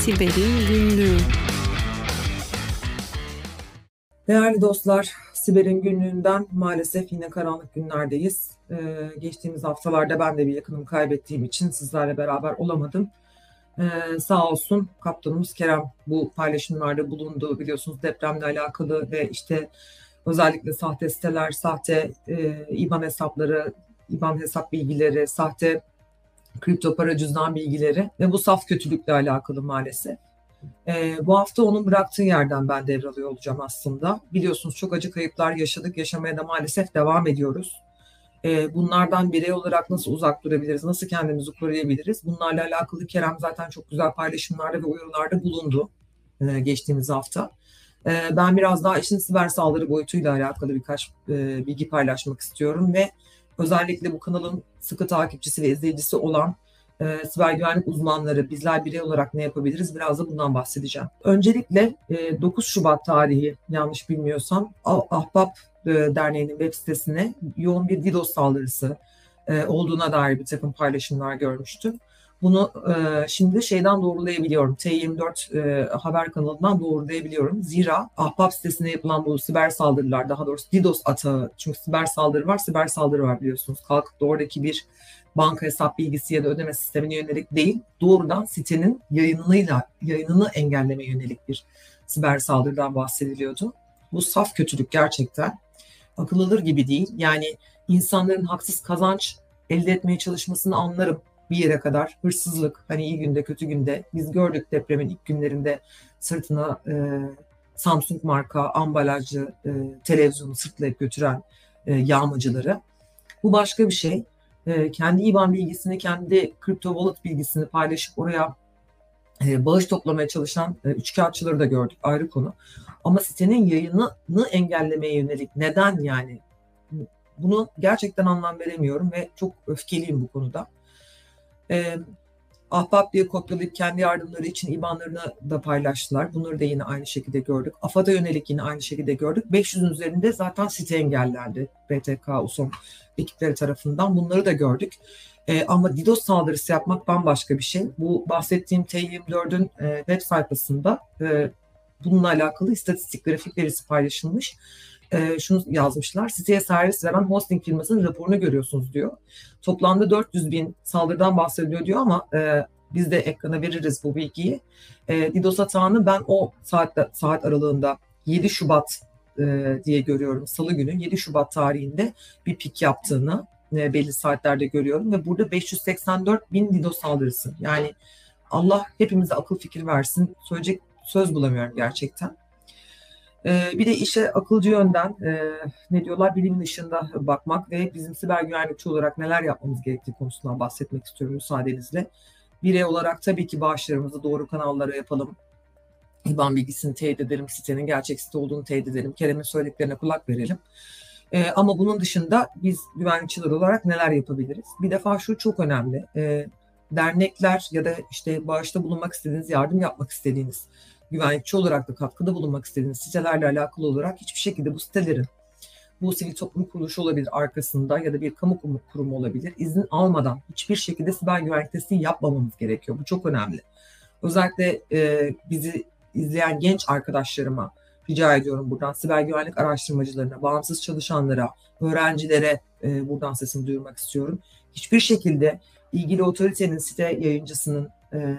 Siber'in Günlüğü Değerli dostlar, Siber'in günlüğünden maalesef yine karanlık günlerdeyiz. Ee, geçtiğimiz haftalarda ben de bir yakınımı kaybettiğim için sizlerle beraber olamadım. Ee, sağ olsun kaptanımız Kerem bu paylaşımlarda bulundu. Biliyorsunuz depremle alakalı ve işte özellikle sahte siteler, sahte e, IBAN hesapları, IBAN hesap bilgileri, sahte kripto para cüzdan bilgileri ve bu saf kötülükle alakalı maalesef. E, bu hafta onun bıraktığı yerden ben devralıyor olacağım aslında. Biliyorsunuz çok acı kayıplar yaşadık, yaşamaya da maalesef devam ediyoruz. E, bunlardan birey olarak nasıl uzak durabiliriz, nasıl kendimizi koruyabiliriz? Bunlarla alakalı Kerem zaten çok güzel paylaşımlarda ve uyarılarda bulundu e, geçtiğimiz hafta. E, ben biraz daha işin siber saldırı boyutuyla alakalı birkaç e, bilgi paylaşmak istiyorum ve özellikle bu kanalın sıkı takipçisi ve izleyicisi olan e, siber güvenlik uzmanları, bizler birey olarak ne yapabiliriz biraz da bundan bahsedeceğim. Öncelikle e, 9 Şubat tarihi yanlış bilmiyorsam Ahbap e, Derneği'nin web sitesine yoğun bir DDoS saldırısı e, olduğuna dair bir takım paylaşımlar görmüştüm. Bunu e, şimdi şeyden doğrulayabiliyorum. T24 e, haber kanalından doğrulayabiliyorum. Zira Ahbap sitesine yapılan bu siber saldırılar, daha doğrusu DDoS atağı, çünkü siber saldırı var, siber saldırı var biliyorsunuz. Kalkıp da oradaki bir banka hesap bilgisi ya da ödeme sistemine yönelik değil, doğrudan sitenin yayınıyla yayınını engelleme yönelik bir siber saldırıdan bahsediliyordu. Bu saf kötülük gerçekten akıl alır gibi değil. Yani insanların haksız kazanç elde etmeye çalışmasını anlarım bir yere kadar. Hırsızlık hani iyi günde kötü günde biz gördük depremin ilk günlerinde sırtına e, Samsung marka ambalajlı e, televizyonu sırtlayıp götüren e, yağmacıları. Bu başka bir şey. E, kendi IBAN bilgisini, kendi kripto wallet bilgisini paylaşıp oraya e, bağış toplamaya çalışan e, üçkağıtçıları da gördük ayrı konu. Ama sitenin yayınını engellemeye yönelik neden yani? Bunu gerçekten anlam veremiyorum ve çok öfkeliyim bu konuda. E, Ahbap diye kopyalayıp kendi yardımları için IBAN'larını da paylaştılar. Bunları da yine aynı şekilde gördük. AFAD'a yönelik yine aynı şekilde gördük. 500'ün üzerinde zaten site engellendi BTK, USOM ekipleri tarafından. Bunları da gördük. E, ama DDoS saldırısı yapmak bambaşka bir şey. Bu bahsettiğim T24'ün e, web sayfasında e, bununla alakalı istatistik grafik verisi paylaşılmış e, şunu yazmışlar. Siteye servis veren hosting firmasının raporunu görüyorsunuz diyor. Toplamda 400 bin saldırıdan bahsediyor diyor ama e, biz de ekrana veririz bu bilgiyi. E, DDoS atağını ben o saatte, saat aralığında 7 Şubat e, diye görüyorum. Salı günü 7 Şubat tarihinde bir pik yaptığını e, belli saatlerde görüyorum ve burada 584 bin DDoS saldırısı. Yani Allah hepimize akıl fikir versin. Söyleyecek söz bulamıyorum gerçekten. Ee, bir de işe akılcı yönden e, ne diyorlar bilimin dışında bakmak ve bizim siber güvenlikçi olarak neler yapmamız gerektiği konusundan bahsetmek istiyorum müsaadenizle. Birey olarak tabii ki bağışlarımızı doğru kanallara yapalım. İBAN bilgisini teyit edelim, sitenin gerçek site olduğunu teyit edelim. Kerem'in söylediklerine kulak verelim. Ee, ama bunun dışında biz güvenlikçiler olarak neler yapabiliriz? Bir defa şu çok önemli. Ee, dernekler ya da işte bağışta bulunmak istediğiniz, yardım yapmak istediğiniz güvenlikçi olarak da katkıda bulunmak istediğiniz sitelerle alakalı olarak hiçbir şekilde bu sitelerin bu sivil toplum kuruluşu olabilir arkasında ya da bir kamu kurumu olabilir. izin almadan hiçbir şekilde siber güvenlik testi yapmamamız gerekiyor. Bu çok önemli. Özellikle e, bizi izleyen genç arkadaşlarıma rica ediyorum buradan siber güvenlik araştırmacılarına, bağımsız çalışanlara, öğrencilere e, buradan sesimi duyurmak istiyorum. Hiçbir şekilde ilgili otoritenin site yayıncısının e,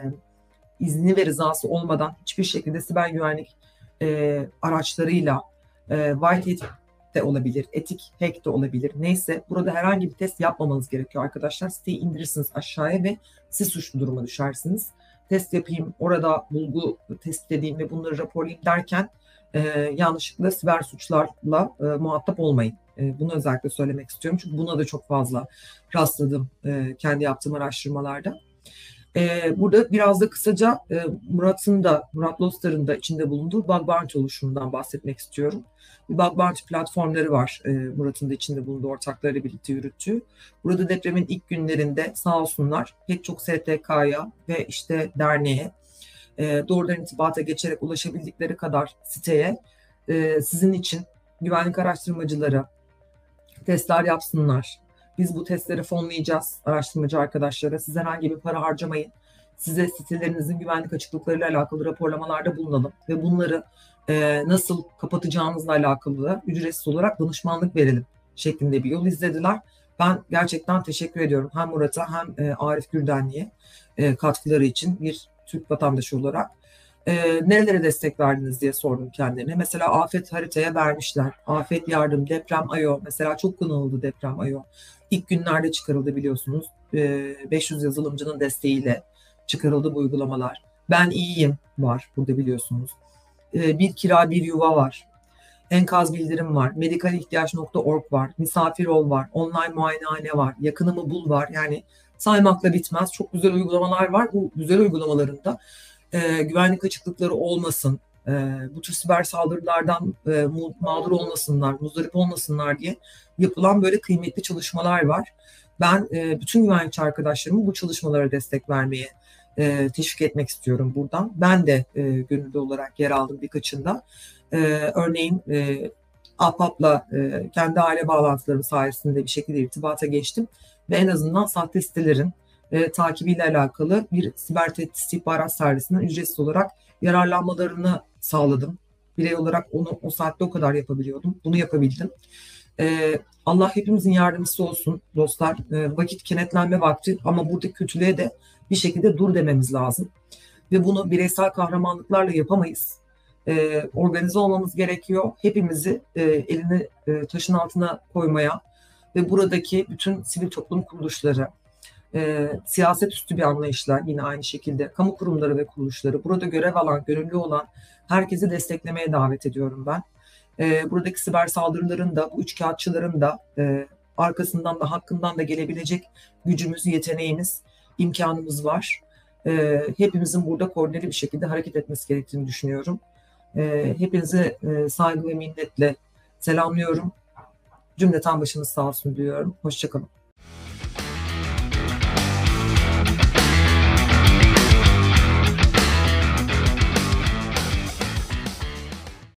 izni ve rızası olmadan hiçbir şekilde siber güvenlik e, araçlarıyla e, white hat de olabilir, etik hack de olabilir. Neyse burada herhangi bir test yapmamanız gerekiyor arkadaşlar. Siteyi indirirsiniz aşağıya ve siz suçlu duruma düşersiniz. Test yapayım, orada bulgu test edeyim ve bunları raporlayayım derken e, yanlışlıkla siber suçlarla e, muhatap olmayın. E, bunu özellikle söylemek istiyorum. Çünkü buna da çok fazla rastladım e, kendi yaptığım araştırmalarda. E, burada biraz da kısaca e, Murat'ın da, Murat Lostar'ın da içinde bulunduğu Bug Bounty oluşumundan bahsetmek istiyorum. Bir Bug Bounty platformları var e, Murat'ın da içinde bulunduğu ortakları birlikte yürüttüğü. Burada depremin ilk günlerinde sağ olsunlar pek çok STK'ya ve işte derneğe e, doğrudan intibata geçerek ulaşabildikleri kadar siteye e, sizin için güvenlik araştırmacıları testler yapsınlar, biz bu testleri fonlayacağız araştırmacı arkadaşlara. Siz herhangi bir para harcamayın. size sitelerinizin güvenlik açıklıklarıyla alakalı raporlamalarda bulunalım ve bunları e, nasıl kapatacağınızla alakalı da ücretsiz olarak danışmanlık verelim şeklinde bir yol izlediler. Ben gerçekten teşekkür ediyorum hem Murat'a hem e, Arif Gürdenli'ye e, katkıları için bir Türk vatandaşı olarak. E, nerelere destek verdiniz diye sordum kendilerine. Mesela afet haritaya vermişler. Afet yardım, deprem ayo. Mesela çok kullanıldı deprem ayo. İlk günlerde çıkarıldı biliyorsunuz. E, 500 yazılımcının desteğiyle çıkarıldı bu uygulamalar. Ben iyiyim var burada biliyorsunuz. E, bir kira bir yuva var. Enkaz bildirim var. Medikalihtiyaç.org var. Misafir ol var. Online muayenehane var. Yakınımı bul var. Yani saymakla bitmez. Çok güzel uygulamalar var. Bu güzel uygulamalarında e, güvenlik açıklıkları olmasın, e, bu tür siber saldırılardan e, mağdur olmasınlar, muzdarip olmasınlar diye yapılan böyle kıymetli çalışmalar var. Ben e, bütün güvenlikçi arkadaşlarımı bu çalışmalara destek vermeye e, teşvik etmek istiyorum buradan. Ben de e, gönüllü olarak yer aldım birkaçında. E, örneğin e, APAP'la e, kendi aile bağlantılarım sayesinde bir şekilde irtibata geçtim ve en azından sahte sitelerin e, takibiyle alakalı bir siber tehdit istihbarat servisinden ücretsiz olarak yararlanmalarını sağladım. Birey olarak onu o saatte o kadar yapabiliyordum. Bunu yapabildim. E, Allah hepimizin yardımcısı olsun dostlar. E, vakit kenetlenme vakti ama burada kötülüğe de bir şekilde dur dememiz lazım. Ve bunu bireysel kahramanlıklarla yapamayız. E, organize olmamız gerekiyor. Hepimizi e, elini e, taşın altına koymaya ve buradaki bütün sivil toplum kuruluşları, e, siyaset üstü bir anlayışla yine aynı şekilde kamu kurumları ve kuruluşları burada görev alan, gönüllü olan herkesi desteklemeye davet ediyorum ben. E, buradaki siber saldırıların da, bu üçkağıtçıların da e, arkasından da hakkından da gelebilecek gücümüz, yeteneğimiz, imkanımız var. E, hepimizin burada koordineli bir şekilde hareket etmesi gerektiğini düşünüyorum. E, hepinizi e, saygı ve minnetle selamlıyorum. Cümleten başınız sağ olsun diyorum. Hoşçakalın.